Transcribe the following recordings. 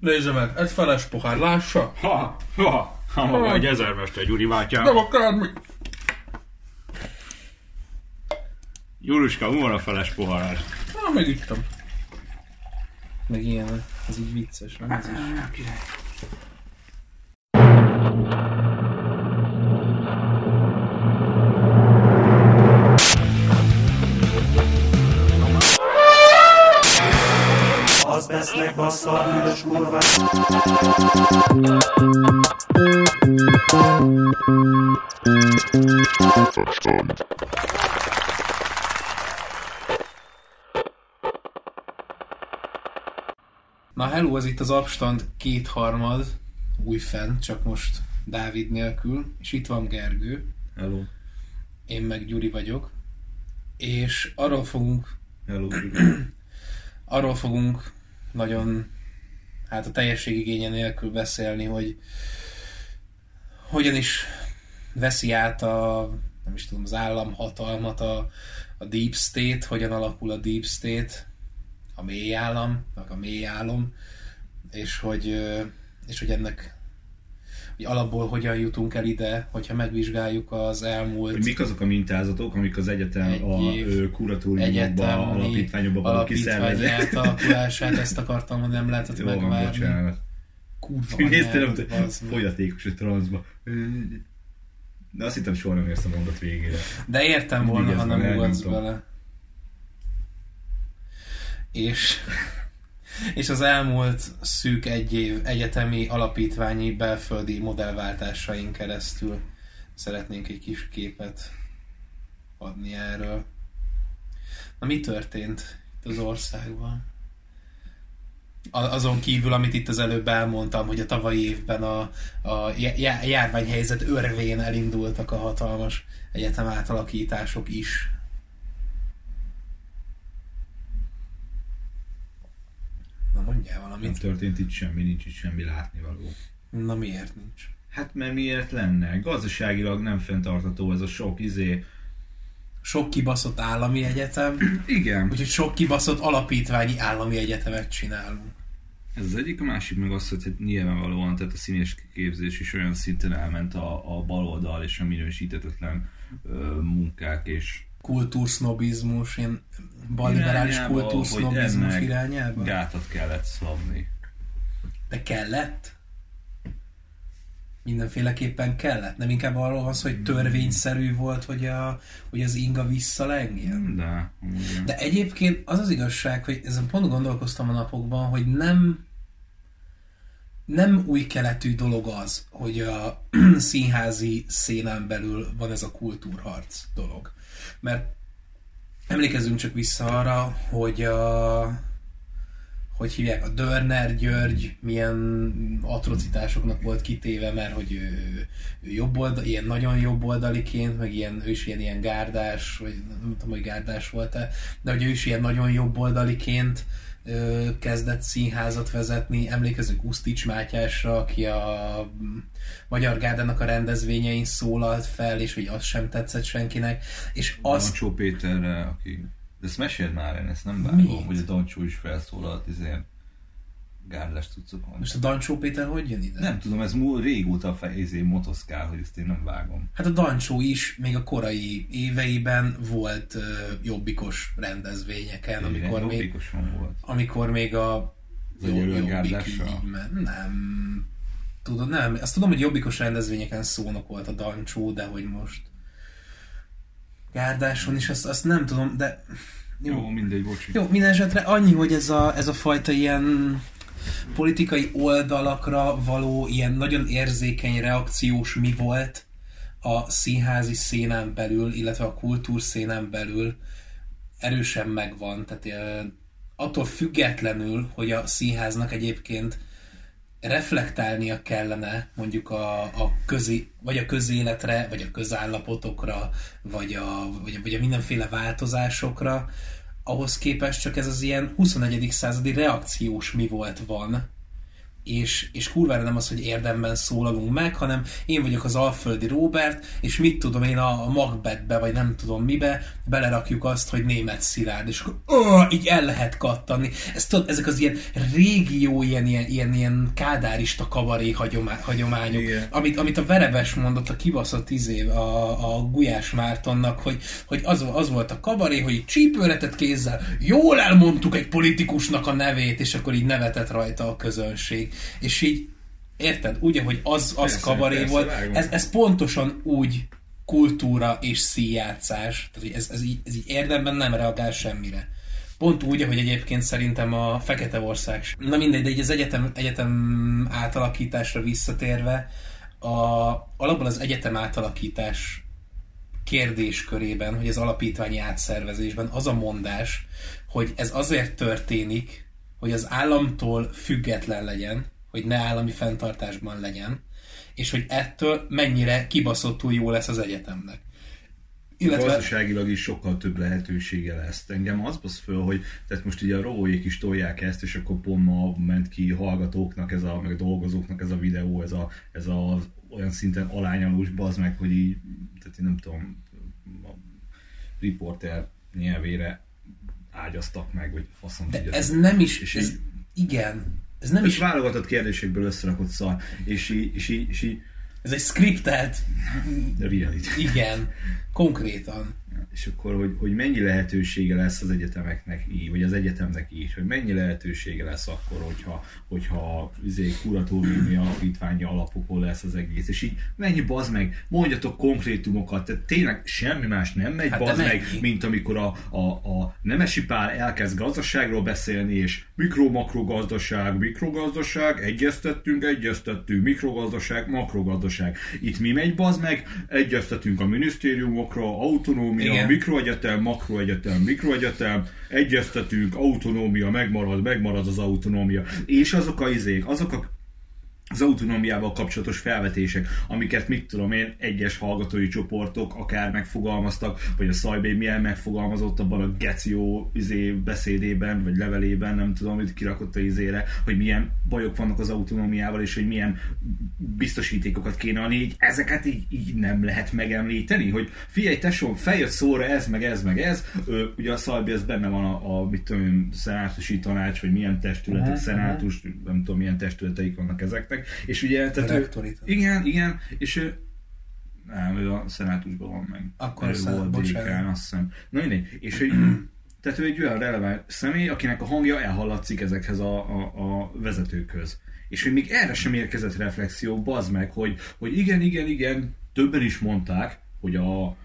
Nézze meg, egy feles pohár, lássa! Ha, ha, ha maga egy ezermester Gyuri bátyám. Nem akármi! Juluska, mi van a feles poharás? Na, megittem. Meg ilyen, ez így vicces, nem? Ez is. Kurva Na hello, ez itt az Abstand kétharmad, új fent, csak most Dávid nélkül, és itt van Gergő, Hello. én meg Gyuri vagyok, és arról fogunk, Hello. arról fogunk nagyon, hát a teljesség igénye nélkül beszélni, hogy hogyan is veszi át a, nem is tudom, az államhatalmat a, a Deep State, hogyan alakul a Deep State, a mély állam, a mély álom, és hogy, és hogy ennek hogy alapból hogyan jutunk el ide, hogyha megvizsgáljuk az elmúlt Hogy mik azok a mintázatok, amik az egyetem Egy a év ö, kuratóriumokba, egyetemi alapítványokba való alapítvány kiszervezett. átalakulását, ezt akartam mondani, nem lehetett Jó, megvárni. bocsánat. Kurva anyád, hogy folyatékos a transzba. De azt hittem soha nem érsz a mondat végére. De értem volna, ha nem ugatsz bele. És, és az elmúlt szűk egy év egyetemi alapítványi belföldi modellváltásain keresztül szeretnénk egy kis képet adni erről. Na mi történt itt az országban? Azon kívül, amit itt az előbb elmondtam, hogy a tavalyi évben a, a já- járványhelyzet örvén elindultak a hatalmas egyetem átalakítások is. Mondjál Nem valamit. történt itt semmi, nincs itt semmi látnivaló. Na miért nincs? Hát mert miért lenne? Gazdaságilag nem fenntartható ez a sok izé. Sok kibaszott állami egyetem, Igen. úgyhogy sok kibaszott alapítványi állami egyetemet csinálunk. Ez az egyik, a másik meg az, hogy hát nyilvánvalóan tehát a színes képzés is olyan szinten elment a, a baloldal és a minősítetetlen ö, munkák és Kultúrsznobizmus, ilyen balliberális kultúrsznobizmus irányába. gátat kellett szabni. De kellett? Mindenféleképpen kellett. Nem inkább arról van szó, hogy törvényszerű volt, hogy, a, hogy az inga visszalengjen? De, igen. De egyébként az az igazság, hogy ezen pont gondolkoztam a napokban, hogy nem nem új keletű dolog az, hogy a színházi szénán belül van ez a kultúrharc dolog. Mert emlékezzünk csak vissza arra, hogy a hogy hívják, a Dörner György milyen atrocitásoknak volt kitéve, mert hogy ő, ő jobb oldal, ilyen nagyon jobboldaliként, meg ilyen, ő is ilyen, ilyen gárdás, vagy nem tudom, hogy gárdás volt-e, de hogy ő is ilyen nagyon jobboldaliként ö, kezdett színházat vezetni. Emlékezünk Usztics Mátyásra, aki a Magyar Gárdának a rendezvényein szólalt fel, és hogy az sem tetszett senkinek. És azt Dancsó Péterre, aki... De ezt már, én ezt nem vágom, hogy a Dancsó is felszólalt, ezért gárdás tudszokon. most a Dancsó Péter hogy jön ide? Nem tudom, ez múl régóta fejezé motoszkál, hogy ezt én nem vágom. Hát a Dancsó is még a korai éveiben volt ö, jobbikos rendezvényeken, amikor még, volt. amikor még a Jobb- Jobbik így. Nem. Tudod, nem. Azt tudom, hogy jobbikos rendezvényeken szónok volt a Dancsó, de hogy most gárdáson is, azt, azt nem tudom, de jó, Jó, mindegy, bocsi. jó, minden esetre annyi, hogy ez a, ez a fajta ilyen politikai oldalakra való ilyen nagyon érzékeny reakciós mi volt a színházi szénán belül, illetve a kultúrszénán belül erősen megvan. Tehát attól függetlenül, hogy a színháznak egyébként reflektálnia kellene mondjuk a, a közi, vagy a közéletre, vagy a közállapotokra, vagy a, vagy a, vagy a mindenféle változásokra, ahhoz képest csak ez az ilyen 21. századi reakciós mi volt van, és, és kurvára nem az, hogy érdemben szólalunk meg, hanem én vagyok az Alföldi Robert, és mit tudom én a, a Macbethbe, vagy nem tudom mibe, belerakjuk azt, hogy német szilárd, és akkor oh, így el lehet kattani. Ez, tudod, ezek az ilyen régió, ilyen, ilyen, ilyen, ilyen kádárista kabaré hagyomá, hagyományok, Igen. amit, amit a Verebes mondott a kibaszott izé, a, a Gulyás Mártonnak, hogy, hogy az, az volt a kabaré, hogy csípőretett kézzel jól elmondtuk egy politikusnak a nevét, és akkor így nevetett rajta a közönség. És így, érted? Úgy, hogy az, az Persze, kabaré persze, volt, vágom. ez, ez pontosan úgy kultúra és színjátszás, tehát hogy ez, ez, így, ez így érdemben nem reagál semmire. Pont úgy, ahogy egyébként szerintem a Fekete Ország. Na mindegy, de így az egyetem, egyetem átalakításra visszatérve, a, alapból az egyetem átalakítás kérdéskörében, hogy az alapítványi átszervezésben az a mondás, hogy ez azért történik, hogy az államtól független legyen, hogy ne állami fenntartásban legyen, és hogy ettől mennyire kibaszottul jó lesz az egyetemnek. Illetve... Gazdaságilag is sokkal több lehetősége lesz. Engem az basz föl, hogy tehát most ugye a rovóék is tolják ezt, és akkor pont ma ment ki hallgatóknak, ez a, meg a dolgozóknak ez a videó, ez a, ez a olyan szinten alányalós bazd meg, hogy így, tehát én nem tudom, a riporter nyelvére ágyaztak meg, vagy faszom De tudja. ez nem is, És ez, így- igen, ez nem is, válogatott kérdésekből összerakott szar, és így, és így, és így ez egy scriptelt, reality. igen, konkrétan. És akkor, hogy, hogy mennyi lehetősége lesz az egyetemeknek így, vagy az egyetemnek így, hogy mennyi lehetősége lesz akkor, hogyha, hogyha izé, kuratóriumi alapítványi alapokon lesz az egész, és így mennyi bazd meg, mondjatok konkrétumokat, tehát tényleg semmi más nem megy Hát bazd meg, mint amikor a, a, a Nemesi Pál elkezd gazdaságról beszélni, és mikro-makrogazdaság, mikrogazdaság, egyeztettünk, egyeztettünk, mikrogazdaság, makrogazdaság. Itt mi megy bazd meg? Egyeztetünk a minisztériumokra, autonómia, Igen. Mikroegyetem, makroegyetem, mikroegyetem, egyeztetünk, autonómia, megmarad, megmarad az autonómia. És azok a izék, azok a az autonómiával kapcsolatos felvetések, amiket mit tudom én, egyes hallgatói csoportok akár megfogalmaztak, vagy a Szajbé milyen megfogalmazott abban a Geció izé beszédében, vagy levelében, nem tudom, amit kirakott a izére, hogy milyen bajok vannak az autonómiával, és hogy milyen biztosítékokat kéne adni, így ezeket így, így nem lehet megemlíteni, hogy figyelj tesóm, feljött szóra ez, meg ez, meg ez, Ö, ugye a Szajbé ez benne van a, a mit tudom én, szenátusi tanács, vagy milyen testületek, szenátus, nem tudom, milyen testületeik vannak ezeknek, és ugye, tehát ő, igen, igen, és ő, nem, ő a szenátusban van meg. Akkor ő volt dékán, azt hiszem. Na mindegy, és hogy, tehát ő egy olyan releváns személy, akinek a hangja elhallatszik ezekhez a, a, a vezetőkhöz. És hogy még erre sem érkezett reflexió, bazd meg, hogy, hogy igen, igen, igen, többen is mondták, hogy a,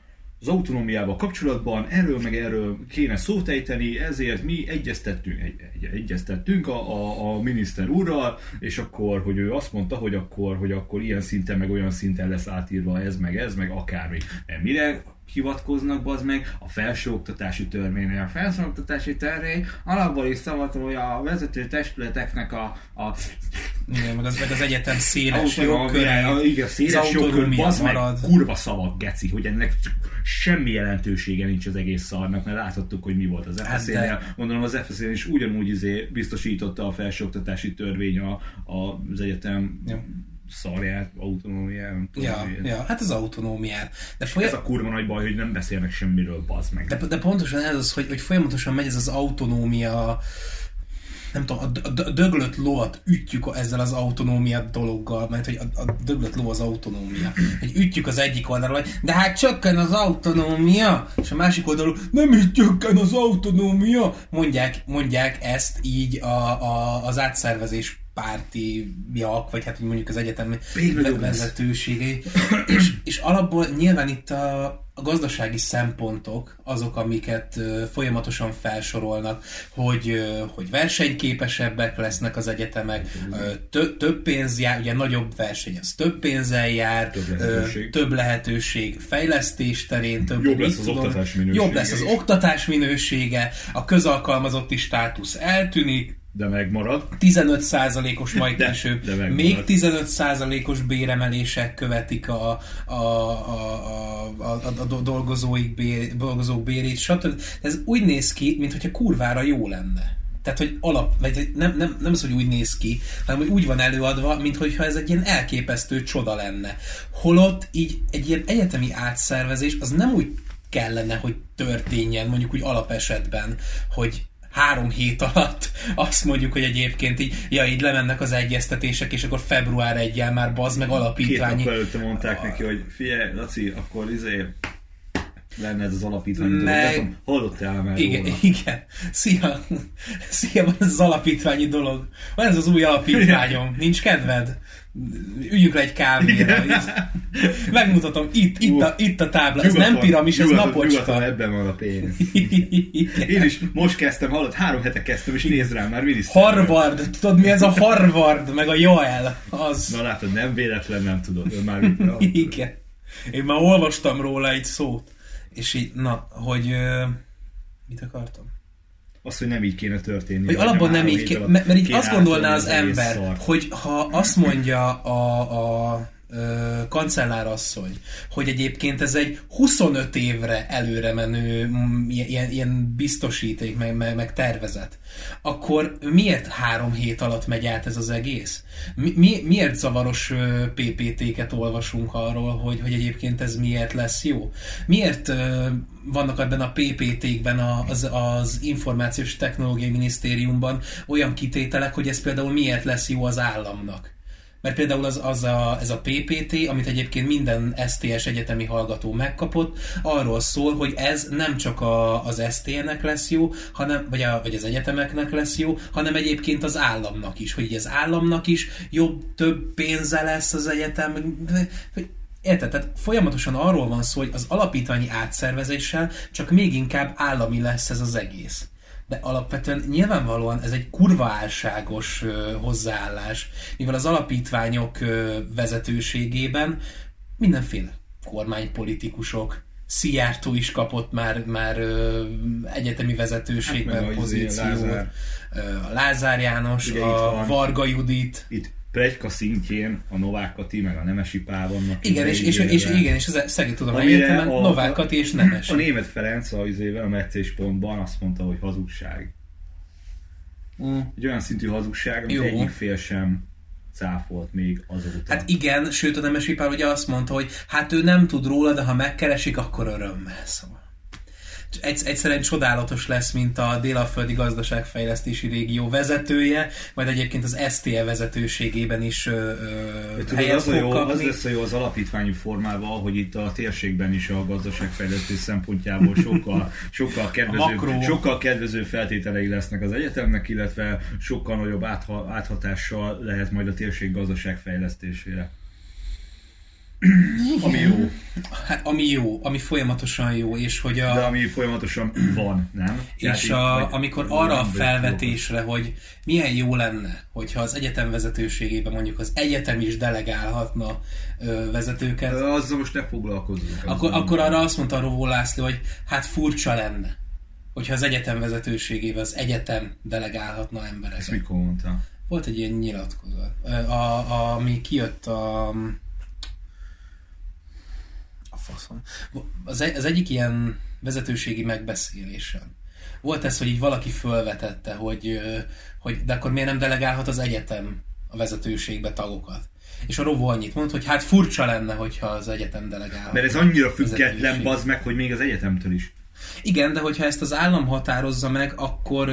az autonómiával kapcsolatban erről meg erről kéne szót ejteni, ezért mi egyeztettünk, egy, egy, egyeztettünk a, a, a miniszter úrral, és akkor, hogy ő azt mondta, hogy akkor, hogy akkor ilyen szinten, meg olyan szinten lesz átírva ez, meg ez, meg akármi. Mire hivatkoznak, bazd meg, a felsőoktatási törvényre. A felsőoktatási törvény alapból is szavatul, hogy a vezető testületeknek a, a Igen, meg az, meg az egyetem széles jogköré, igen, széles az jogkör, bazd meg, kurva szavak, geci, hogy ennek semmi jelentősége nincs az egész szarnak, mert láthattuk, hogy mi volt az Hát fsz de- Gondolom az fsz is ugyanúgy izé biztosította a felsőoktatási törvény a, a, az egyetem Ja. Szarját, autonómiát, nem tudom. Ja, ja, hát az autonómiát. De, Ez folyam- a kurva nagy baj, hogy nem beszélnek semmiről, bazd meg. de, de pontosan ez az, hogy, hogy folyamatosan megy ez az autonómia nem tudom, a, d- a döglött lovat ütjük ezzel az autonómia dologgal, mert hogy a, a döglött ló az autonómia. Hogy ütjük az egyik oldalról, hogy de hát csökken az autonómia, és a másik oldalról nem is csökken az autonómia. Mondják, mondják ezt így a, a, az átszervezés pártiak, vagy hát mondjuk az egyetem vezetőségei. és, és alapból nyilván itt a, a gazdasági szempontok azok, amiket ö, folyamatosan felsorolnak, hogy, ö, hogy versenyképesebbek lesznek az egyetemek, ö, tö, több pénz jár, ugye nagyobb verseny, az több pénzzel jár, Több ö, lehetőség. több lehetőség fejlesztés terén, több Jobb lesz az oktatás minősége jobb lesz az oktatás minősége, a közalkalmazotti státusz eltűnik, De megmarad. 15%-os majd De- később, de megmarad. még 15%-os béremelések követik a, a, a, a, a, a do- dolgozóik bér, dolgozók bérét, stb. Ez úgy néz ki, mintha kurvára jó lenne. Tehát, hogy alap, vagy nem, nem, nem az, hogy úgy néz ki, hanem hogy úgy van előadva, mintha ez egy ilyen elképesztő csoda lenne. Holott így egy ilyen egyetemi átszervezés, az nem úgy kellene, hogy történjen, mondjuk úgy alapesetben, hogy három hét alatt azt mondjuk, hogy egyébként így, ja, így lemennek az egyeztetések, és akkor február 1 már bazd meg Két alapítványi. nap előtte mondták neki, hogy figyelj, Laci, akkor izé lenne ez az alapítvány dolog. Meg- Nem tudom, Hallottál már Igen, róla? igen. Szia! Szia, van ez az alapítványi dolog. Van ez az új alapítványom. Nincs kedved? Üljünk le egy kávéra. Megmutatom, itt, itt, a, itt a tábla. Ez nem Nyugaton- piramis, ez nyugaton- nyugaton napocska. ebben van a pénz. Én is most kezdtem, hallott, három hete kezdtem, és nézd rám, már miniszter. Harvard, tudod mi ez a Harvard, meg a Joel, az. Na látod, nem véletlen, nem tudod. Ő már. Igen. Én már olvastam róla egy szót. És így, na, hogy... Mit akartam? Az, hogy nem így kéne történni. Hogy három nem így, hét ké- alatt mert, így kéne azt gondolná az ember, szart. hogy ha azt mondja a, a kancellárasszony, hogy egyébként ez egy 25 évre előre menő mm, ilyen, ilyen biztosíték, meg, meg, meg tervezet, akkor miért három hét alatt megy át ez az egész? Mi, mi, miért zavaros PPT-ket olvasunk arról, hogy, hogy egyébként ez miért lesz jó? Miért vannak ebben a PPT-kben az, az Információs Technológiai Minisztériumban olyan kitételek, hogy ez például miért lesz jó az államnak? Mert például az, az a, ez a PPT, amit egyébként minden STS egyetemi hallgató megkapott, arról szól, hogy ez nem csak a, az ST-nek lesz jó, hanem, vagy, a, vagy az egyetemeknek lesz jó, hanem egyébként az államnak is. Hogy az államnak is jobb, több pénze lesz az egyetem. Érted? Tehát folyamatosan arról van szó, hogy az alapítványi átszervezéssel csak még inkább állami lesz ez az egész. De alapvetően nyilvánvalóan ez egy kurva álságos ö, hozzáállás, mivel az alapítványok ö, vezetőségében mindenféle kormánypolitikusok, Szijjártó is kapott már, már ö, egyetemi vezetőségben Hát izé, pozíciót. Lázár. A Lázár János, Ugye a. Varga Judit, Itt Pregyka szintjén a Novák Kati, meg a Nemesi Pál vannak. igen, és, és, és, igen, és az Szeged Tudományi Amire Egyetemen a- Novák Kati és Nemes. A német Ferenc a a meccéspontban azt mondta, hogy hazugság. Mm. Egy olyan szintű hazugság, amit Jó. egyik fél sem cáfolt még azóta. Hát igen, sőt a Nemes Ipár ugye azt mondta, hogy hát ő nem tud róla, de ha megkeresik, akkor örömmel. Szóval. Egy, egyszerűen csodálatos lesz, mint a Délalföldi Gazdaságfejlesztési Régió vezetője, majd egyébként az STE vezetőségében is ö, ö, tudod, helyet az, fog jó, kapni. az lesz a jó az alapítványi formával, hogy itt a térségben is a gazdaságfejlesztés szempontjából sokkal, sokkal, kedvező, sokkal kedvező feltételei lesznek az egyetemnek, illetve sokkal nagyobb átha, áthatással lehet majd a térség gazdaságfejlesztésére. Ami jó, Hát, ami jó, ami folyamatosan jó, és hogy a... de ami folyamatosan van, nem? És így, a, amikor arra a felvetésre, hogy milyen jó lenne, hogyha az egyetem vezetőségében mondjuk az egyetem is delegálhatna ö, vezetőket, jó. Azzal most ne foglalkozzunk. akkor, akkor arra azt mondta Rovó László, hogy hát furcsa lenne, hogyha az egyetem vezetőségében az egyetem delegálhatna Ezt embereket. mikor mondta? Volt egy ilyen nyilatkozat, a, a, ami kijött a... Faszom. Az, egy- az egyik ilyen vezetőségi megbeszélésen. Volt ez, hogy így valaki fölvetette, hogy, hogy de akkor miért nem delegálhat az egyetem a vezetőségbe tagokat. És a Rovó annyit mondta, hogy hát furcsa lenne, hogyha az egyetem delegálhat. Mert ez annyira független, bazd meg, hogy még az egyetemtől is. Igen, de hogyha ezt az állam határozza meg, akkor,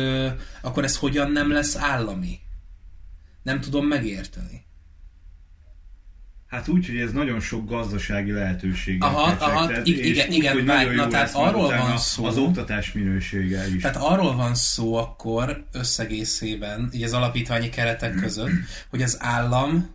akkor ez hogyan nem lesz állami? Nem tudom megérteni. Hát úgy, hogy ez nagyon sok gazdasági lehetőséget Aha, aha, tehát- ig- és igen, úgy, igen, hogy nagyon na, tehát arról van szó- Az oktatás minősége is. Tehát arról van szó akkor összegészében, így az alapítványi keretek között, hogy az állam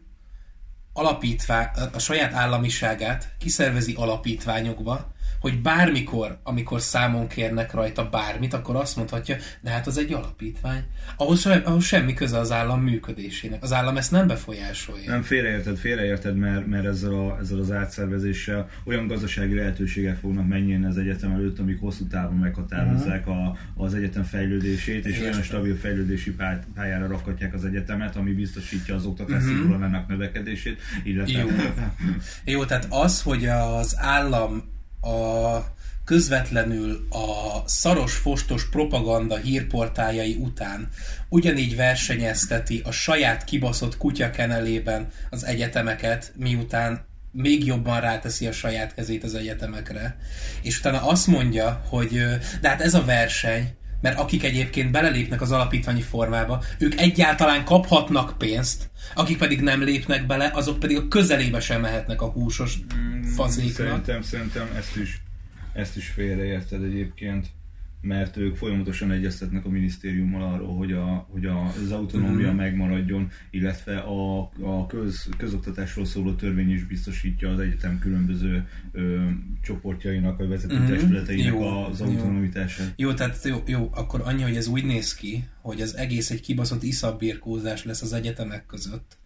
alapítvány, a saját államiságát kiszervezi alapítványokba, hogy bármikor, amikor számon kérnek rajta bármit, akkor azt mondhatja, de hát az egy alapítvány. Ahhoz, ahhoz semmi köze az állam működésének. Az állam ezt nem befolyásolja. Nem, félreérted, félreérted, mert, mert ezzel, a, ezzel az átszervezéssel olyan gazdasági lehetőségek fognak megnyílni az egyetem előtt, amik hosszú távon meghatározzák a, az egyetem fejlődését, és Értem. olyan stabil fejlődési pály, pályára rakhatják az egyetemet, ami biztosítja az oktatás színvonalának növekedését, illetve Jó. Jó, tehát az, hogy az állam a közvetlenül a szaros fostos propaganda hírportájai után ugyanígy versenyezteti a saját kibaszott kutyakenelében az egyetemeket, miután még jobban ráteszi a saját kezét az egyetemekre. És utána azt mondja, hogy de hát ez a verseny, mert akik egyébként belelépnek az alapítványi formába, ők egyáltalán kaphatnak pénzt, akik pedig nem lépnek bele, azok pedig a közelébe sem mehetnek a húsos fazéknak. Szerintem, szerintem ezt is, ezt is félreérted egyébként, mert ők folyamatosan egyeztetnek a minisztériummal arról, hogy, a, hogy az autonómia Mhm. megmaradjon, illetve a, a köz, közoktatásról szóló törvény is biztosítja az egyetem különböző ö, csoportjainak, a vezető Mhm. testületeinek Jó, az jó. autonomitását. Jó, tehát jó, jó, akkor annyi, hogy ez úgy néz ki, hogy az egész egy kibaszott iszabbírkózás lesz az egyetemek között.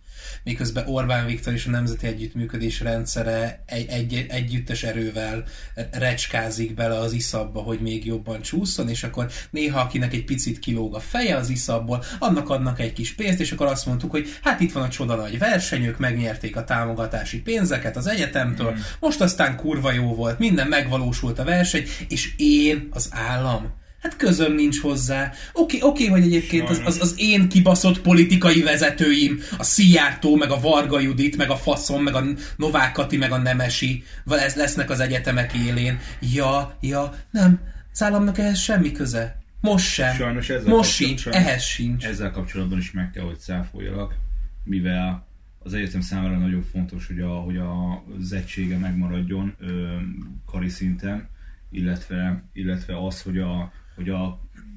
Miközben Orbán Viktor és a Nemzeti Együttműködés rendszere egy, egy, együttes erővel recskázik bele az iszabba, hogy még jobban csúszson, és akkor néha akinek egy picit kilóg a feje az iszabból, annak adnak egy kis pénzt, és akkor azt mondtuk, hogy hát itt van a csoda nagy verseny, ők megnyerték a támogatási pénzeket az egyetemtől, Mm. most aztán kurva jó volt, minden megvalósult a verseny, és én, az állam, Hát közöm nincs hozzá. Oké, oké, hogy egyébként az, az, az én kibaszott politikai vezetőim, a Szijjártó, meg a Varga Judit, meg a Faszon, meg a Novák Kati, meg a Nemesi, ez lesznek az egyetemek élén. Ja, ja, nem, az államnak ehhez semmi köze. Most sem. Sajnos ezzel Most sincs, ehhez sincs. Ezzel kapcsolatban is meg kell, hogy száfoljalak, mivel az egyetem számára nagyon fontos, hogy, a, hogy a, az egysége megmaradjon ö, kari szinten, illetve, illetve az, hogy a, 我就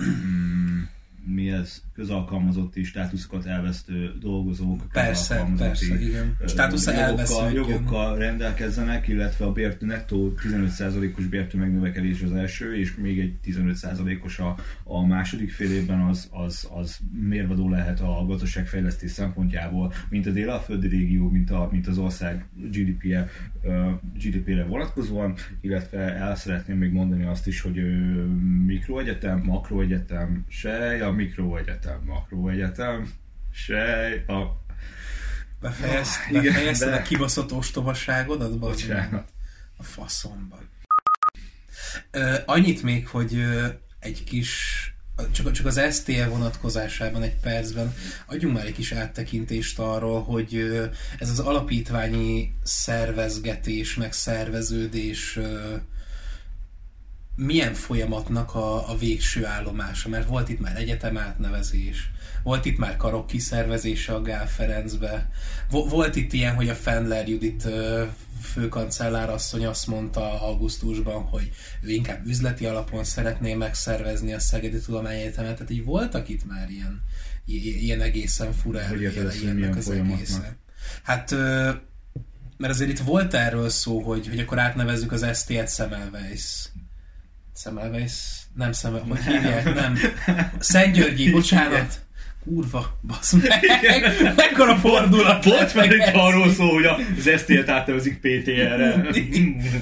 嗯，mi ez, közalkalmazotti státuszokat elvesztő dolgozók, Persze, persze, igen. ö, Státusza jogokkal, jogokkal rendelkezzenek, illetve a bért, nettó 15%-os bértő megnövekedés az első, és még egy 15%-os a, a második fél évben az, az, az mérvadó lehet a gazdaságfejlesztés szempontjából, mint a délalföldi régió, mint, a, mint az ország GDP-je, ö, GDP-re vonatkozóan, illetve el szeretném még mondani azt is, hogy mikroegyetem, makroegyetem, sej, a mikroegyetem, makroegyetem, sej, a Befejezt, igen, befejezted de- a kibaszott ostobaságodat? Bocsánat. A faszomba. Ö, annyit még, hogy egy kis csak, csak az STL vonatkozásában egy percben adjunk már egy kis áttekintést arról, hogy ez az alapítványi szervezgetés, meg szerveződés milyen folyamatnak a, a végső állomása, mert volt itt már egyetem átnevezés, volt itt már karok kiszervezése a Gál Ferencbe, Vo- volt itt ilyen, hogy a Fendler Judit ö, főkancellár asszony azt mondta augusztusban, hogy ő inkább üzleti alapon szeretné megszervezni a Szegedi Tudományegyetemet, tehát így voltak itt már ilyen, ilyen egészen fura ennek az egészen. Hát mert azért itt volt erről szó, hogy, hogy akkor átnevezzük az ST-et Semmelweis. Semmelweis? Nem Semmelweis, hogy hívják? Nem. Szentgyörgyi, bocsánat. Kurva, basz meg. Mekkora fordulat. Lett egy ez. arról szó, hogy az STL-t átnevezik PTR-re.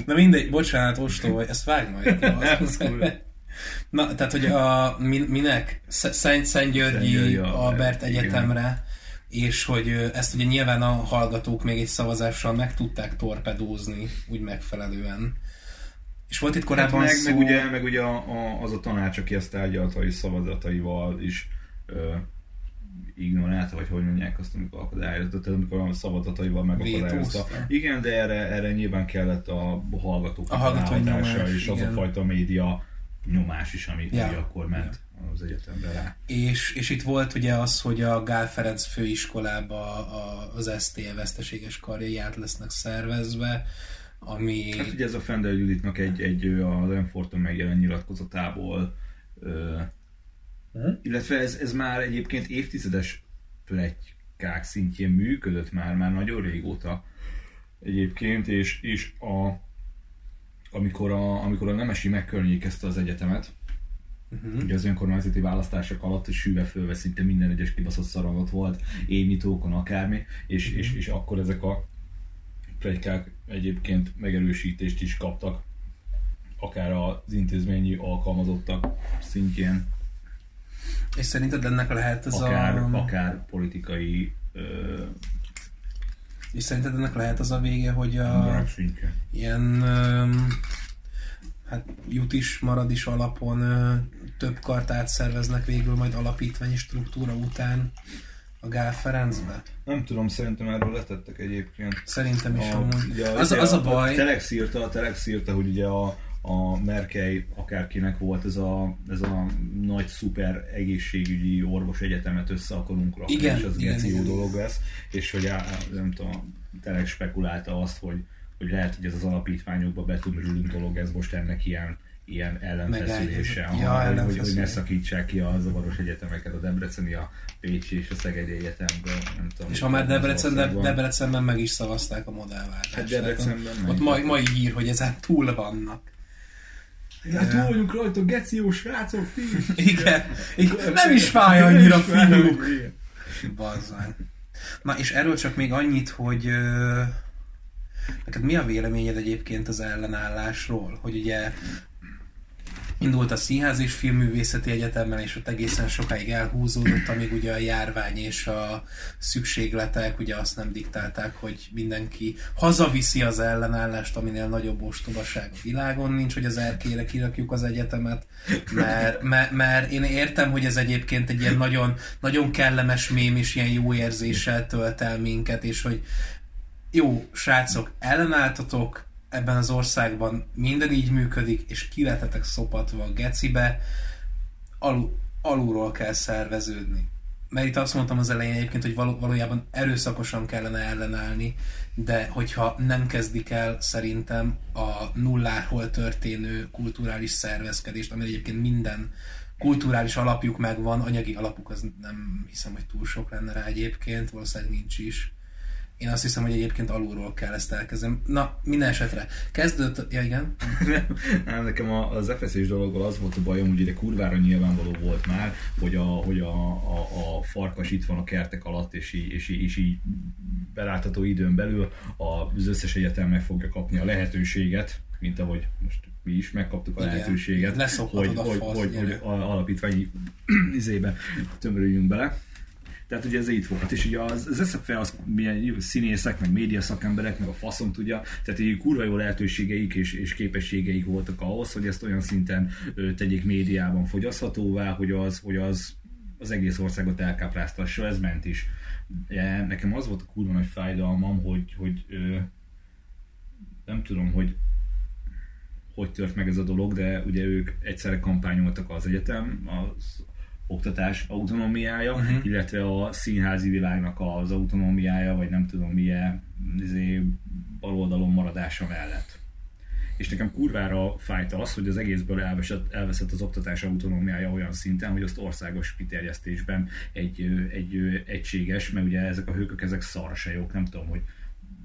Na mindegy, bocsánat, ostó vagy, ezt vágj majd. Na, tehát, hogy a, min, minek? Sz- Szent Szentgyörgyi Szentgyörgyi Albert Albert, igen. Egyetemre, és hogy ezt ugye nyilván a hallgatók még egy szavazással meg tudták torpedózni, úgy megfelelően. És volt itt Hát korábban meg, szó... meg ugye, meg ugye a, a, az a tanács, aki ezt tárgyalta és szavazataival is ö, ignorálta, vagy hogy mondják azt, amikor akadályozta, tehát amikor a szavazataival megakadályozta. Igen, de erre, erre nyilván kellett a hallgatók A hallgatói és az igen. a fajta média nyomás is, ami, Ja. akkor ment az egyetemre rá. És, és itt volt ugye az, hogy a Gál Ferenc főiskolába a, az STE veszteséges karjai át lesznek szervezve, ami... Hát ugye ez a Fender Juditnak egy, egy ö, az Enforton megjelent nyilatkozatából, ö, Mhm. illetve ez, ez már egyébként évtizedes pletykák szintjén működött már, már nagyon régóta egyébként, és, és a, amikor, a, amikor a Nemesi megkörnyékezte az egyetemet, Uh-huh. ugye az önkormányzati választások alatt és sűve fölve szinte minden egyes kibaszott szaragot volt, éjnyitókon akármi, és, és, és akkor ezek a plegykák egyébként megerősítést is kaptak, akár az intézményi alkalmazottak szintjén, És szerinted ennek lehet ez akár, a... akár politikai ö, És szerinted ennek lehet az a vége, hogy a ilyen öm, hát jut is, marad is alapon ö, több kart átszerveznek végül majd alapítványi struktúra után a Gál Ferencbe. Nem tudom, szerintem erről letettek egyébként. Szerintem is A, amúgy. ugye, Az, ugye az a baj, A Telex írta, a Telex írta, hogy ugye a, a Merkely akárkinek volt ez a, ez a nagy szuper egészségügyi orvos egyetemet össze akarunk rakni, Igen, és az igen, geci jó igen. dolog lesz, és hogy á, nem tudom, a Telex spekulálta azt, hogy, hogy lehet, hogy ez az alapítványokba betömörülünk dolog, ez most ennek ilyen ilyen ellenfeszülése, Megállja. ja, hogy, hogy, hogy ne szakítsák ki a zavaros egyetemeket, a Debreceni, a Pécsi és a Szegedi Egyetemben, nem tudom. és ha már Debrecen, de. Debrecenben meg is szavazták a modellváltást. Hát Debrecenben meg. Ott mai, mai hír, hogy ezen túl vannak. Ja, túl vagyunk rajta, geció srácok, ti. Igen. Igen. Nem is fáj annyira fiúk. Bazzán. Na és erről csak még annyit, hogy ö, neked mi a véleményed egyébként az ellenállásról? Hogy ugye indult a Színház és Filmművészeti Egyetemmel, és ott egészen sokáig elhúzódott, amíg ugye a járvány és a szükségletek ugye azt nem diktálták, hogy mindenki hazaviszi az ellenállást, aminél nagyobb ostobaság a világon. Nincs, hogy az erkére kirakjuk az egyetemet, mert, mert, mert én értem, hogy ez egyébként egy ilyen nagyon, nagyon kellemes mém és ilyen jó érzéssel tölt el minket, és hogy jó, srácok, ellenálltatok, ebben az országban minden így működik, és kiletetek szopatva a gecibe, alul, alulról kell szerveződni. Mert itt azt mondtam az elején egyébként, hogy való, valójában erőszakosan kellene ellenállni, de hogyha nem kezdik el szerintem a nulláról történő kulturális szervezkedést, ami egyébként minden kulturális alapjuk megvan, anyagi alapuk az nem hiszem, hogy túl sok lenne rá egyébként, valószínűleg nincs is. Én azt hiszem, hogy egyébként alulról kell ezt elkezdeni. Na, minden esetre. Kezdődött... Ja, igen? Nem, nekem a- az FSZ-s dologgal az volt a bajom, hogy ide kurvára nyilvánvaló volt már, hogy a, hogy a, a, a farkas itt van a kertek alatt, és így, és így, és így belátható időn belül az összes egyetem meg fogja kapni a lehetőséget, mint ahogy most mi is megkaptuk a Igen. lehetőséget, hogy, a hogy, fasz, hogy, gyere. hogy a- alapítványi izébe tömörüljünk bele. Tehát ugye ez így foghat, és ugye az, az SFE az milyen színészek, meg média szakemberek, meg a faszom tudja, tehát így kurva jó lehetőségeik és, és képességeik voltak ahhoz, hogy ezt olyan szinten ö, tegyék médiában fogyaszthatóvá, hogy az, hogy az az egész országot elkápráztassa, ez ment is. De nekem az volt a kurva nagy fájdalmam, hogy, hogy ö, nem tudom, hogy hogy tört meg ez a dolog, de ugye ők egyszerre kampányoltak az egyetem, az oktatás autonómiája, uh-huh. illetve a színházi világnak az autonómiája, vagy nem tudom milyen izé, baloldalon maradása mellett. És nekem kurvára fájta az, hogy az egészből elveszett, elveszett az oktatás autonómiája olyan szinten, hogy azt országos kiterjesztésben egy, egy ö, egységes, mert ugye ezek a hőkök, ezek szarsajok, nem tudom, hogy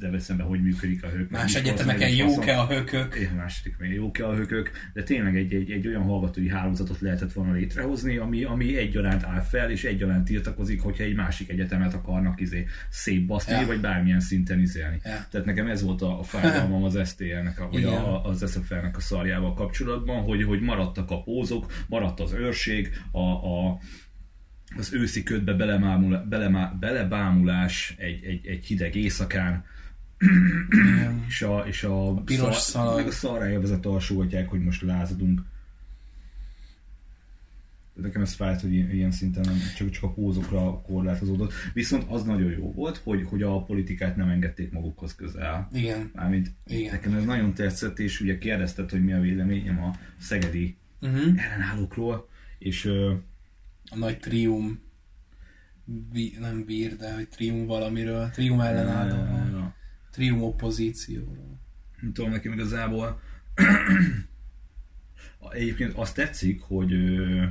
Debrecenben hogy működik a hők. Más egyetemeken jók-e a hökök? Én második még jók a hökök, de tényleg egy, egy, egy olyan hallgatói hálózatot lehetett volna létrehozni, ami, ami egyaránt áll fel, és egyaránt tiltakozik, hogyha egy másik egyetemet akarnak izé szétbaszni, Ja. ja. vagy bármilyen szinten izélni. Ja. Tehát nekem ez volt a, a fájdalmam az STL-nek, a, vagy a, az SFL-nek a szarjával kapcsolatban, hogy, hogy maradtak a pózok, maradt az őrség, a, a, az őszi ködbe belemámul, belemá, belebámulás egy, egy, egy hideg éjszakán. És a, és a, a piros szalag. meg a szarra élvezett alsógatják, hogy most lázadunk. De Nekem ez fájt, hogy ilyen szinten nem csak, csak a pózokra korlátozódott. Viszont az nagyon jó volt, hogy, hogy a politikát nem engedték magukhoz közel. Igen. Mármint Igen. nekem ez nagyon tetszett, és ugye kérdezted, hogy mi a véleményem a szegedi Uh-huh. ellenállókról, és ö, A nagy trium vi, nem bír, de hogy trium valamiről, trium ellenállóról, trium opozícióról. nem tudom, nekem igazából egyébként azt tetszik, hogy ö,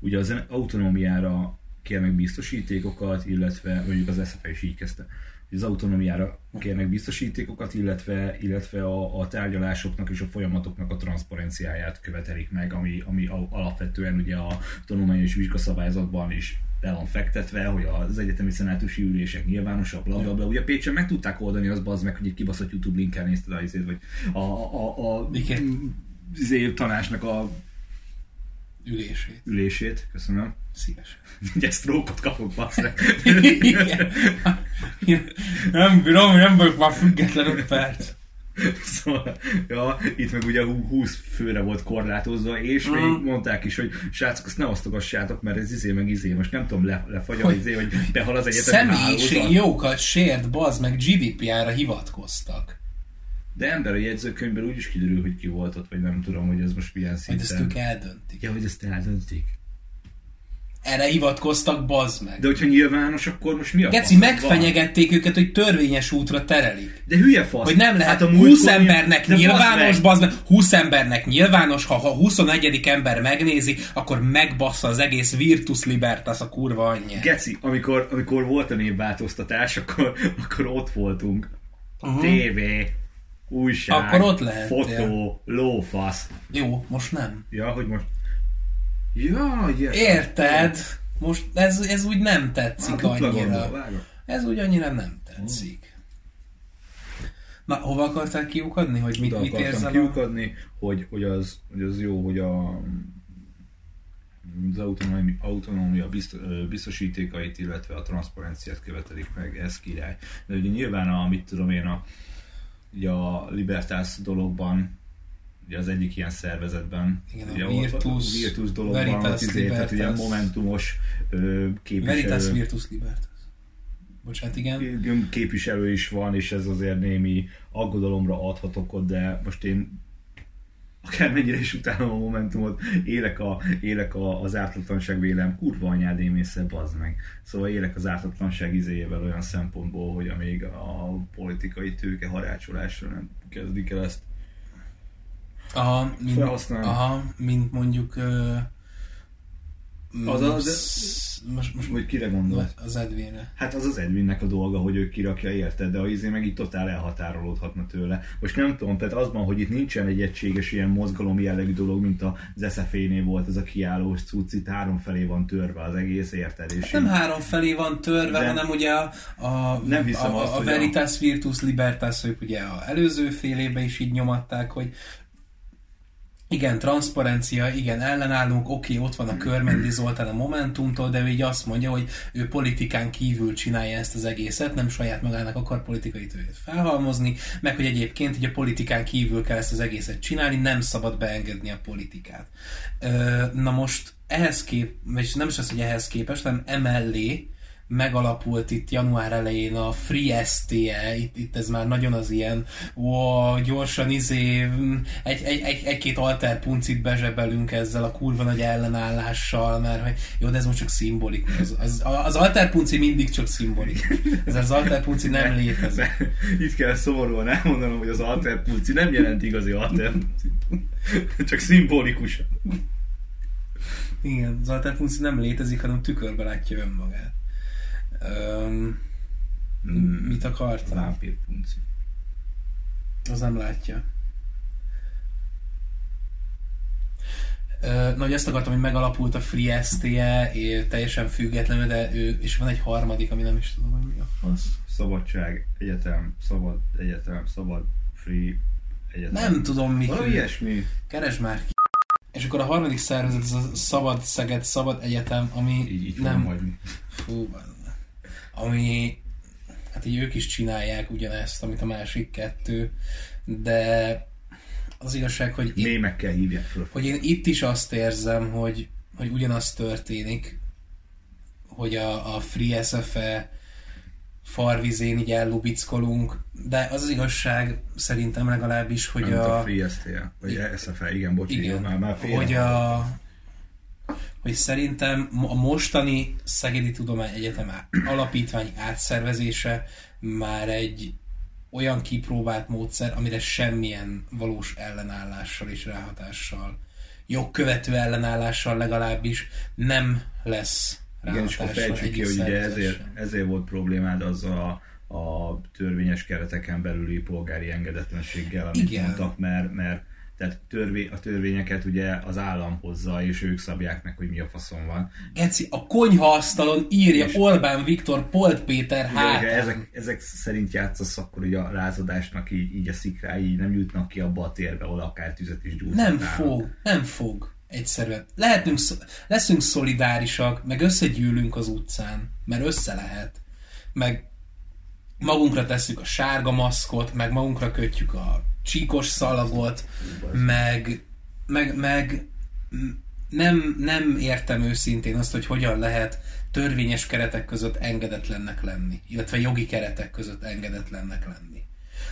ugye az autonómiára kérnek biztosítékokat, illetve mondjuk az SZF is így kezdte, hogy az autonómiára kérnek biztosítékokat, illetve, illetve a, a tárgyalásoknak és a folyamatoknak a transzparenciáját követelik meg, ami, ami alapvetően ugye a tanulmányos vizsgaszabályzatban is le van fektetve, hogy az egyetemi szenátusi ülések nyilvánosak, bla, bla, bla. Ugye Pécsen meg tudták oldani az bazd meg, hogy egy kibaszott YouTube linken nézted a, izét, vagy a, a, a, a izé, tanácsnak a Ülését. ülését, köszönöm. Szívesen. Ugye sztrókot kapok, bassz meg. Igen. nem bírom, nem vagyok már független öt perc. Szóval, ja, itt meg ugye hú- 20 főre volt korlátozva, és még mondták is, hogy srácok, azt ne osztogassátok, mert ez izé meg izé, most nem tudom, le, lefagy a izé, hogy behal az egyetemi Személyiség hálózat. jókat sért, bazd meg GDPR-ra hivatkoztak. De ember a jegyzőkönyvből úgy is kiderül, hogy ki volt ott, vagy nem tudom, hogy ez most milyen Hogy ezt szinten. ők eldöntik. Ja, hogy ezt eldöntik. Erre hivatkoztak, bazd meg. De hogyha nyilvános, akkor most mi a Geci, megfenyegették őket, hogy törvényes útra terelik. De hülye fasz. Hogy nem lehet Hát a 20 múltkor embernek de nyilvános, bazd meg! bazd meg, 20 embernek nyilvános, ha, ha 21. ember megnézi, akkor megbassza az egész Virtus Libertas a kurva anyja. Geci, amikor, amikor volt a névváltoztatás, akkor, akkor ott voltunk. Mhm. TV, újság, Akkor ott lehettél. fotó, lófasz. Jó, most nem. Ja, hogy most... Ja, yeah. Érted? Most ez, ez úgy nem tetszik dupla annyira. gondol. Ez úgy annyira nem tetszik. Na, hova akartál kiukadni, hogy mit, Oda mit érzel? A... kiukadni, hogy, hogy, az, hogy az jó, hogy a az autonómia, autonómia biztosítékait, illetve a transzparenciát követelik meg, ez király. De ugye nyilván a, mit tudom én, a, ugye a Libertas dologban, ugye az egyik ilyen szervezetben, Igen, a ugye Virtus, a Virtus dologban, Veritas izé, tehát ugye momentumos ö, képviselő, Veritas Virtus Libertas. Bocsánat, igen. képviselő is van, és ez azért némi aggodalomra adhat okot, de most én akármennyire is utálom a Momentumot, élek, a, élek a, az ártatlanság vélem, kurva anyád émésze, bazd meg. Szóval élek az ártatlanság izéjével olyan szempontból, hogy amíg a politikai tőke harácsolásra nem kezdik el ezt Aha, mint, Felhasználni. aha, mint mondjuk ö, Az az- most, most Vagy kire gondolsz? az Edwinre. Hát az az Edwinnek a dolga, hogy ő kirakja, érted, de a izé meg itt totál elhatárolódhatna tőle. Most nem tudom, tehát az van, hogy itt nincsen egy egységes ilyen mozgalom jellegű dolog, mint az SFA-nél volt ez a kiállós cucc, itt három felé van törve az egész, érted? És Nem három felé van törve, De- hanem ugye a, a, Nem hiszem a, azt, a hogy Veritas Virtus Libertas, ők ugye a előző fél évben is így nyomatták, hogy igen, transzparencia, igen, ellenállunk, oké, ott van a Körmendi Zoltán a Momentumtól, de így azt mondja, hogy ő politikán kívül csinálja ezt az egészet, nem saját magának akar politikai tőjét felhalmozni, meg hogy egyébként így a politikán kívül kell ezt az egészet csinálni, nem szabad beengedni a politikát. Na most ehhez kép, vagy nem is az, hogy ehhez képest, hanem emellé megalapult itt január elején a Free STE, itt, itt ez már nagyon az ilyen, ó, gyorsan izé, mm, egy, egy, egy, egy-két alterpuncit bezsebelünk ezzel a kurva nagy ellenállással, mert hogy jó, de ez most csak szimbolikus. Az, az, az alterpunci mindig csak szimbolikus. Ez az alterpunci nem létezik. Itt kell szomorúan elmondanom, hogy az alterpulci nem jelent igazi alterpulci. Csak szimbolikus. Igen, az alterpunci nem létezik, hanem tükörbe látja önmagát. Um, mit akartam? Vámpírpunci. Az nem látja. Na, hogy ezt akartam, hogy megalapult a Free STE, teljesen függetlenül, de ő, és van egy harmadik, ami nem is tudom, hogy mi a fasz. Szabadság, egyetem, szabad egyetem, szabad, free, egyetem. Nem tudom, mi. Valami ilyesmi. Keresd már ki. És akkor a harmadik szervezet, ez a Szabad Szeged Szabad Egyetem, ami Így, így nem... hagyni. Fú. Ami hát így ők is csinálják ugyanezt, amit a másik kettő, de az igazság, hogy itt, Mémekkel hívják föl. hogy én itt is azt érzem, hogy, hogy ugyanaz történik, hogy a, a Free SFE farvizén így ellubickolunk, de az az igazság szerintem legalábbis, hogy Hogy a, a, Free STL, vagy. SFL, igen, bocs, igen, már, már félre hogy a hogy szerintem a mostani Szegedi Tudomány Egyetem alapítvány átszervezése már egy olyan kipróbált módszer, amire semmilyen valós ellenállással és ráhatással, jogkövető ellenállással legalábbis nem lesz Igen, és akkor fejtsük ki, hogy ugye ezért, ezért volt problémád az a, a törvényes kereteken belüli polgári engedetlenséggel, amit Igen. mondtak, mert, mert tehát törvé, a törvényeket ugye az állam hozza, és ők szabják meg, hogy mi a faszon van. Geci, a konyhaasztalon írja És- Orbán Viktor Polt Péter hát. ezek, ezek szerint játszasz, akkor ugye a lázadásnak így, így a szikrái így nem jutnak ki abba a térbe, ahol akár tüzet is gyújthatnának. Nem fog, nem fog. Egyszerűen. Lehetünk, leszünk szolidárisak, meg összegyűlünk az utcán, mert össze lehet. Meg magunkra tesszük a sárga maszkot, meg magunkra kötjük a csíkos szalagot, meg, meg, meg nem, nem értem őszintén azt, hogy hogyan lehet törvényes keretek között engedetlennek lenni, illetve jogi keretek között engedetlennek lenni.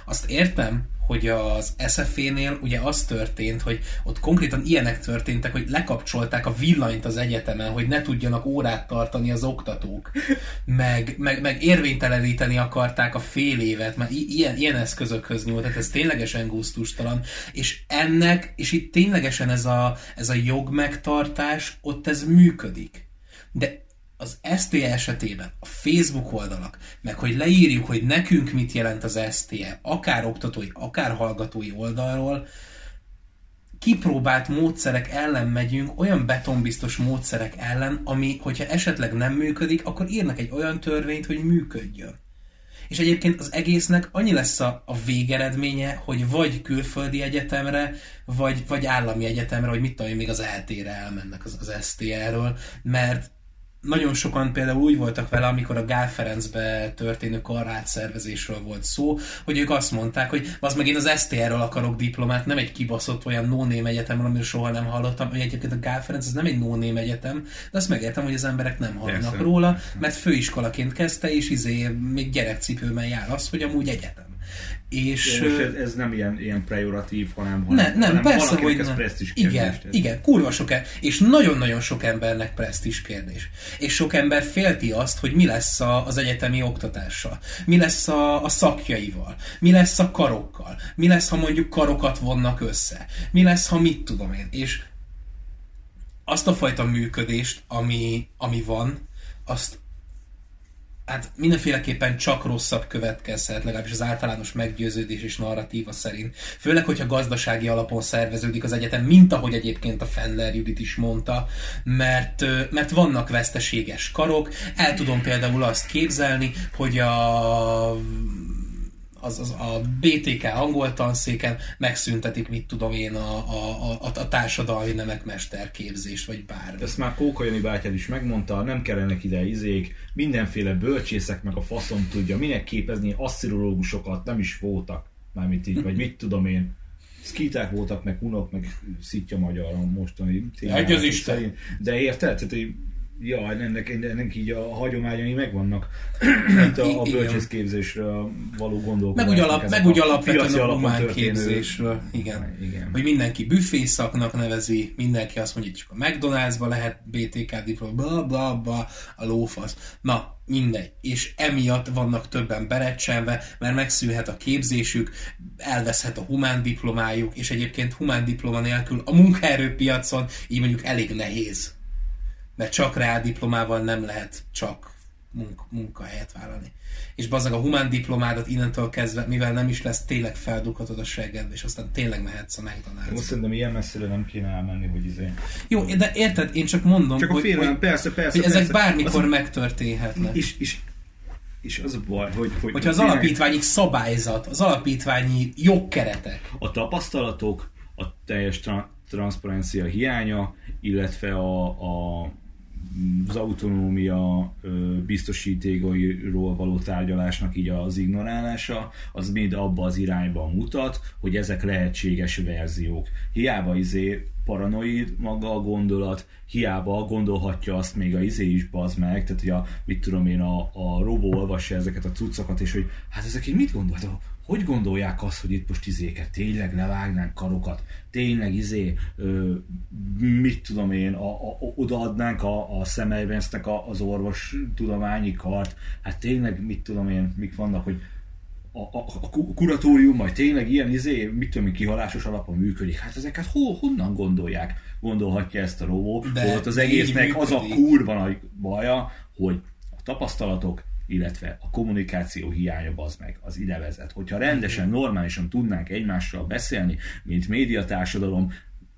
Azt értem, hogy az SFE-nél ugye az történt, hogy ott konkrétan ilyenek történtek, hogy lekapcsolták a villanyt az egyetemen, hogy ne tudjanak órát tartani az oktatók, meg, meg, meg érvényteleníteni akarták a fél évet, mert ilyen, ilyen eszközökhöz nyúlt, tehát ez ténylegesen gusztustalan, és ennek, és itt ténylegesen ez a, ez a jogmegtartás, ott ez működik. De az STE esetében a Facebook oldalak, meg hogy leírjuk, hogy nekünk mit jelent az STE, akár oktatói, akár hallgatói oldalról, kipróbált módszerek ellen megyünk, olyan betonbiztos módszerek ellen, ami, hogyha esetleg nem működik, akkor írnak egy olyan törvényt, hogy működjön. És egyébként az egésznek annyi lesz a, a végeredménye, hogy vagy külföldi egyetemre, vagy, vagy állami egyetemre, vagy mit tudom én, még az eltére elmennek az, az STR-ről, mert nagyon sokan például úgy voltak vele, amikor a Gál Ferencbe történő karrát szervezésről volt szó, hogy ők azt mondták, hogy az meg én az STR-ről akarok diplomát, nem egy kibaszott olyan no-name egyetemről, amiről soha nem hallottam, hogy egyébként a Gál Ferenc ez nem egy no-name egyetem, de azt megértem, hogy az emberek nem hallanak róla, mert főiskolaként kezdte, és izé még gyerekcipőben jár az, hogy amúgy egyetem. És, Jó, ez, ez, nem ilyen, ilyen pejoratív, hanem, hanem, ne, nem, hanem persze, hogy nem. Kérdés, igen, igen, kurva sok, e- és nagyon-nagyon sok embernek presztis kérdés. És sok ember félti azt, hogy mi lesz a, az egyetemi oktatással, mi lesz a, a szakjaival, mi lesz a karokkal, mi lesz, ha mondjuk karokat vonnak össze, mi lesz, ha mit tudom én. És azt a fajta működést, ami, ami van, azt, hát mindenféleképpen csak rosszabb következhet, legalábbis az általános meggyőződés és narratíva szerint. Főleg, hogyha gazdasági alapon szerveződik az egyetem, mint ahogy egyébként a Fenner Judit is mondta, mert, mert vannak veszteséges karok. El tudom például azt képzelni, hogy a az, az a BTK angol tanszéken megszüntetik, mit tudom én, a, a, a, a társadalmi nemek mesterképzést, vagy bármi. Ezt már Kóka Jani bátyád is megmondta, nem kellenek ide izék, mindenféle bölcsészek meg a faszom tudja, minek képezni asszirológusokat, nem is voltak, mármint így, vagy mit tudom én. Skiták voltak, meg unok, meg szitja magyaron mostani. Egy az Isten. De érted? Tehát, Ja, ennek, ennek így a hagyományai megvannak, mint a, a bölcsészképzésről való gondolkodás. Meg úgy, alap, meg úgy alapvetően a humán képzésről. Igen. Igen. Hogy mindenki büfészaknak nevezi, mindenki azt mondja, hogy csak a McDonald'sba lehet BTK diploma, bla bla bla, a lófasz. Na, mindegy. És emiatt vannak többen berecsenve, mert megszűnhet a képzésük, elveszhet a humán diplomájuk, és egyébként humán diploma nélkül a munkaerőpiacon így mondjuk elég nehéz mert csak diplomával nem lehet csak munk- munkahelyet vállalni. És bazag a humán diplomádat innentől kezdve, mivel nem is lesz, tényleg feldughatod a seggedbe, és aztán tényleg mehetsz a McDonald's. Most szerintem ilyen messzire nem kéne elmenni, hogy izé. Jó, de érted, én csak mondom, csak hogy, a félelem, persze, persze, hogy persze. ezek bármikor az megtörténhetnek. És, és, és az a baj, hogy... hogy Hogyha az tényleg... alapítványi szabályzat, az alapítványi jogkeretek. A tapasztalatok, a teljes tra- transzparencia hiánya, illetve a, a az autonómia biztosítékairól való tárgyalásnak így az ignorálása, az mind abba az irányba mutat, hogy ezek lehetséges verziók. Hiába izé paranoid maga a gondolat, hiába gondolhatja azt még a izé is bazd meg, tehát hogy a, mit tudom én, a, a robó olvassa ezeket a cuccokat, és hogy hát ezek így mit gondoltak? Hogy gondolják azt, hogy itt most izéket tényleg levágnánk karokat, tényleg izé, ö, mit tudom én, a, a, odaadnánk a, a Semmelweisnek az orvos tudományi kart, hát tényleg mit tudom én, mik vannak, hogy a, a, a kuratórium majd tényleg ilyen izé, mit tudom én, kihalásos alapon működik. Hát ezeket hol, honnan gondolják? Gondolhatja ezt a robó. De Volt az egésznek az a kurva nagy baja, hogy a tapasztalatok illetve a kommunikáció hiánya az meg, az ide vezet. Hogyha rendesen, normálisan tudnánk egymással beszélni, mint médiatársadalom,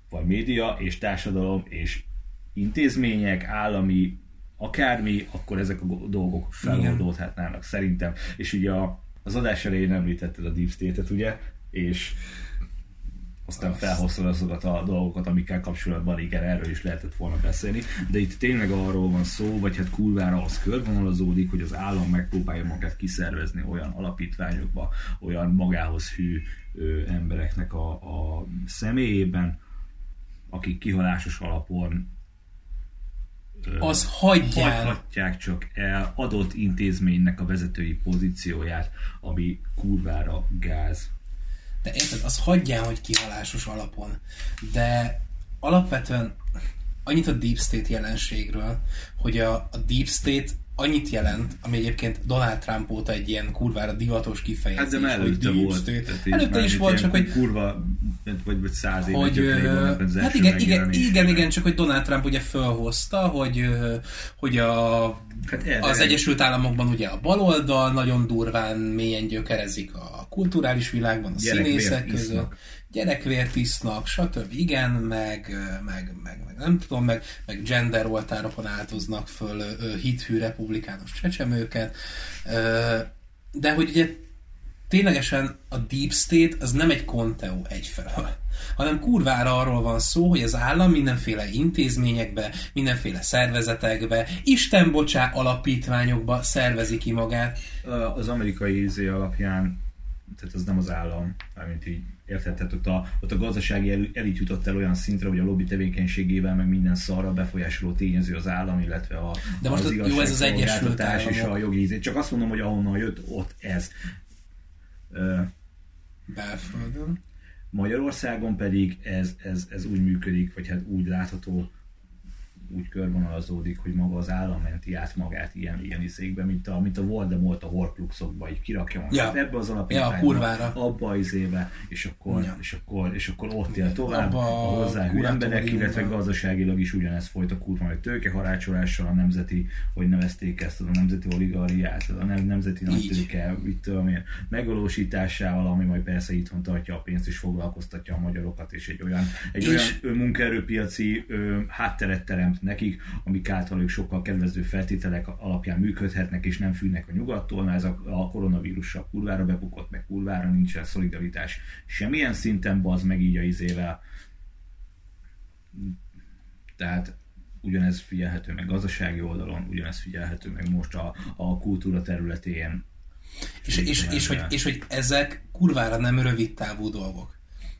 vagy média és társadalom és intézmények, állami, akármi, akkor ezek a dolgok feloldódhatnának szerintem. És ugye a, az adás elején említetted a Deep State-et, ugye? És aztán Azt. felhoztad azokat a dolgokat, amikkel kapcsolatban igen, erről is lehetett volna beszélni, de itt tényleg arról van szó, vagy hát kurvára az körvonalazódik, hogy az állam megpróbálja magát kiszervezni olyan alapítványokba, olyan magához hű ö, embereknek a, a személyében, akik kihalásos alapon ö, Az hagyjál. hagyhatják csak el adott intézménynek a vezetői pozícióját, ami kurvára gáz. De érted, az hagyjál, hogy kihalásos alapon. De alapvetően annyit a Deep State jelenségről, hogy a, a Deep State annyit jelent, ami egyébként Donald Trump óta egy ilyen kurvára divatos kifejezés. Hát de hogy előtte Deep volt. Tehát Előtte is volt, csak hogy Kurva, vagy, vagy száz éve hogy, ö, hát igen, igen, igen, igen, csak hogy Donald Trump ugye fölhozta, hogy, hogy a, Hát az Egyesült Államokban ugye a baloldal nagyon durván mélyen gyökerezik a kulturális világban, a színészek között. isznak. Gyerekvért isznak, stb. Igen, meg, meg, meg, meg nem tudom, meg, meg gender oltárokon áltoznak föl hithű republikánus csecsemőket. De hogy ugye ténylegesen a Deep State az nem egy konteó egyfelől, hanem kurvára arról van szó, hogy az állam mindenféle intézményekbe, mindenféle szervezetekbe, Isten bocsá alapítványokba szervezi ki magát. Az amerikai izé alapján, tehát az nem az állam, mármint így érted, tehát ott a, ott a gazdasági el- elit jutott el olyan szintre, hogy a lobby tevékenységével meg minden szarra befolyásoló tényező az állam, illetve a, De most az az- jó, ez az Egyesült igazságszolgáltatás és a Államok. jogi izé. Csak azt mondom, hogy ahonnan jött, ott ez. Belföldön. Magyarországon pedig ez, ez, ez úgy működik, vagy hát úgy látható, úgy körvonalazódik, hogy maga az állam menti át magát ilyen, ilyen izékbe, mint a, mint a Voldemort a Horcruxokba, így kirakja magát Ja. ebbe az Ja, alapítványba, a kurvára. abba az izébe, és akkor, Ja. és akkor, és akkor ott él tovább Abba a hozzáhű emberek, illetve gazdaságilag is ugyanezt folyt a kurva, hogy tőkeharácsolással a nemzeti, hogy nevezték ezt, a nemzeti oligarchiát, a nem, nemzeti nagytőke, mit tudom én, megvalósításával, ami majd persze itthon tartja a pénzt és foglalkoztatja a magyarokat, és egy olyan, egy És- olyan munkaerőpiaci ö, hátteret teremt nekik, amik által ők sokkal kedvező feltételek alapján működhetnek, és nem fűnek a nyugattól, mert ez a, a koronavírussal kurvára bepukott, meg kurvára nincsen szolidaritás semmilyen szinten, bazd meg így a izével. Tehát ugyanez figyelhető meg gazdasági oldalon, ugyanez figyelhető meg most a, a kultúra területén. És, és, és, hogy, és hogy ezek kurvára nem rövid távú dolgok.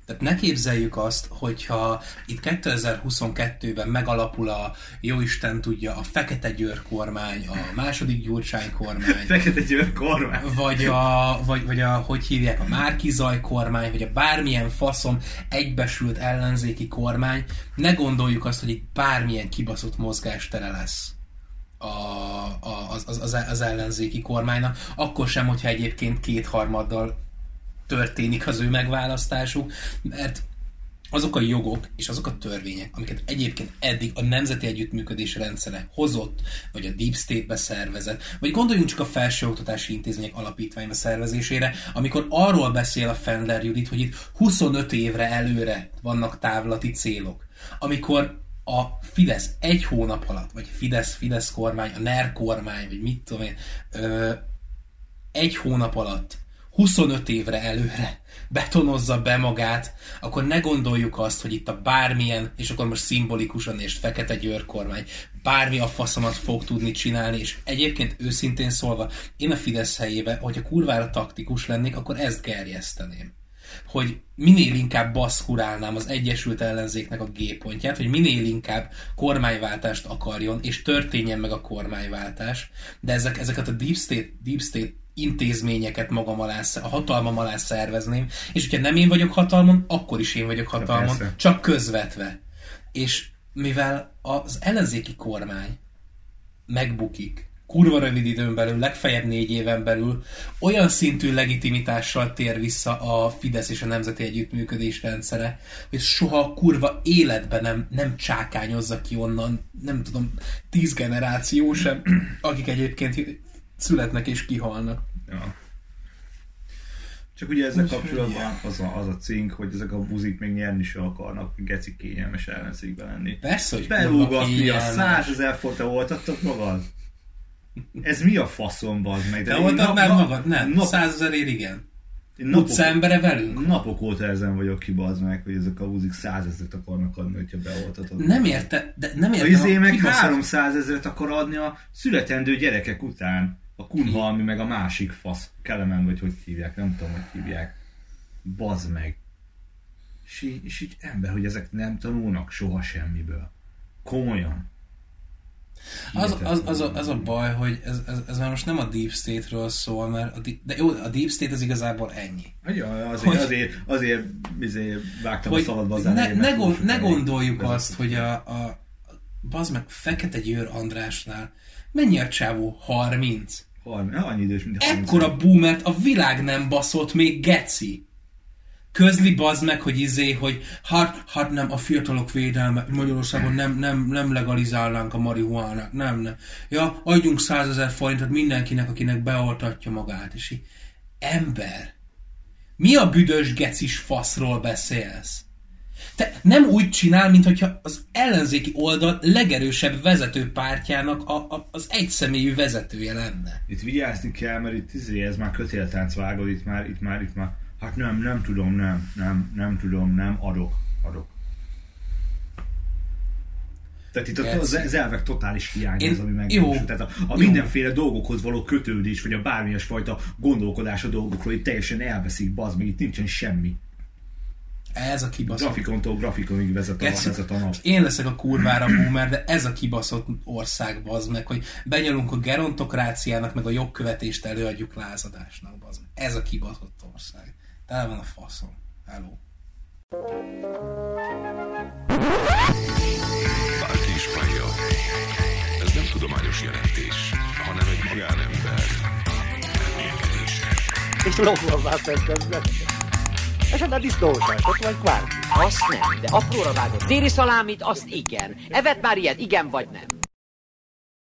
Tehát ne képzeljük azt, hogyha itt 2022-ben megalapul a jóisten tudja a Fekete Győr kormány, a második Gyurcsány kormány, Fekete Győr kormány. vagy a, vagy, vagy a, hogy hívják, a Márkizaj kormány, vagy a bármilyen faszom egybesült ellenzéki kormány, ne gondoljuk azt, hogy itt bármilyen kibaszott mozgástere lesz a, a, az, az, az, ellenzéki kormánynak, akkor sem, hogyha egyébként kétharmaddal történik az ő megválasztásuk, mert azok a jogok és azok a törvények, amiket egyébként eddig a Nemzeti Együttműködés rendszere hozott, vagy a Deep State-be szervezett, vagy gondoljunk csak a felsőoktatási intézmények alapítványba szervezésére, amikor arról beszél a Fendler Judit, hogy itt 25 évre előre vannak távlati célok, amikor a Fidesz egy hónap alatt, vagy Fidesz-Fidesz kormány, a NER kormány, vagy mit tudom én, ö, egy hónap alatt 25 évre előre betonozza be magát, akkor ne gondoljuk azt, hogy itt a bármilyen, és akkor most szimbolikusan és fekete győr kormány, bármi a faszomat fog tudni csinálni, és egyébként őszintén szólva, én a Fidesz helyébe, hogyha kurvára taktikus lennék, akkor ezt gerjeszteném. Hogy minél inkább baszkurálnám az Egyesült Ellenzéknek a G-pontját, hogy minél inkább kormányváltást akarjon, és történjen meg a kormánywáltás, de ezek, ezeket a Deep State, Deep State intézményeket magam alá, a hatalmam alá szervezném, és hogyha nem én vagyok hatalmon, akkor is én vagyok hatalmon, persze. csak közvetve. És mivel az ellenzéki kormány megbukik, kurva rövid időn belül, legfeljebb négy éven belül olyan szintű legitimitással tér vissza a Fidesz és a Nemzeti Együttműködés rendszere, hogy soha a kurva életben nem, nem csákányozza ki onnan, nem tudom, tíz generáció sem, akik egyébként születnek és kihalnak. Ja. Csak ugye ezzel kapcsolatban az a, az a cink, hogy ezek a buzik még nyerni se akarnak, geci kényelmes ellenzékbe lenni. Persze, hogy Belúgatni a százezer font, te oltattad magad? Ez mi a faszom, bazd meg? Te én oltad nap- már nap- magad? Nem. nap- Százezerért igen. Én napok, Utca embere velünk? napok óta ezen vagyok ki, bazd meg, hogy ezek a húzik százezret akarnak adni, hogyha beoltatod. Nem érte, de nem A értem. izé meg kibaszott- 300 ezeret akar adni a születendő gyerekek után. A kunhalmi meg a másik fasz. Kelemen vagy hogy hívják, nem tudom, hogy hívják. Bazd meg. És így, és így ember, hogy ezek nem tanulnak soha semmiből. Komolyan. Az, az, az, a, az a baj, hogy ez, ez, ez már most nem a Deep State-ről szól, mert a, Deep- de jó, a Deep State az igazából ennyi. Ja, azért, Hogy- azért, azért, azért vágtam a Hogy szabadba az ne, ne, gond, ne elég gondoljuk vezető. azt, hogy a, a bazd meg Fekete Győr Andrásnál mennyi a csávó? 30? Harmi- annyi idős, mint a Ekkora boomert a világ nem baszott még geci. Közli bazd meg, hogy izé, hogy hát, hát nem, a fiatalok védelme, Magyarországon nem, nem, nem legalizálnánk a marihuánát, nem, nem. Ja, adjunk százezer forintot mindenkinek, akinek beoltatja magát, és így, ember, mi a büdös gecis faszról beszélsz? Te nem úgy csinál, mint hogyha az ellenzéki oldal legerősebb vezető pártjának a, a, az egyszemélyű vezetője lenne. Itt vigyázni kell, mert itt izé, ez már kötéltánc vágod, itt már, itt már, itt már, hát nem, nem tudom, nem, nem, nem tudom, nem, adok, adok. Tehát itt az, az elvek totális hiány Én- az, ami megvalósul. Tehát a, a mindenféle dolgokhoz való kötődés, vagy a bármilyen fajta gondolkodás a dolgokról, itt teljesen elveszik, bazd meg, itt nincsen semmi. Ez a kibaszott. Grafikontól grafikonig vezet a, Geci, vezet a nap. Én leszek a kurvára boomer, de ez a kibaszott ország, bazd meg, hogy benyalunk a gerontokráciának, meg a jogkövetést előadjuk lázadásnak, bazd meg. Ez a kibaszott ország. Tele van a faszom. Hello. Bárki is hallja. Ez nem tudományos jelentés, hanem egy magánember és lóval már közben. Esetleg disznósajtot, vagy kvárki. Azt nem, de apróra vágott déli szalámit, azt igen. Evet már ilyet, igen vagy nem?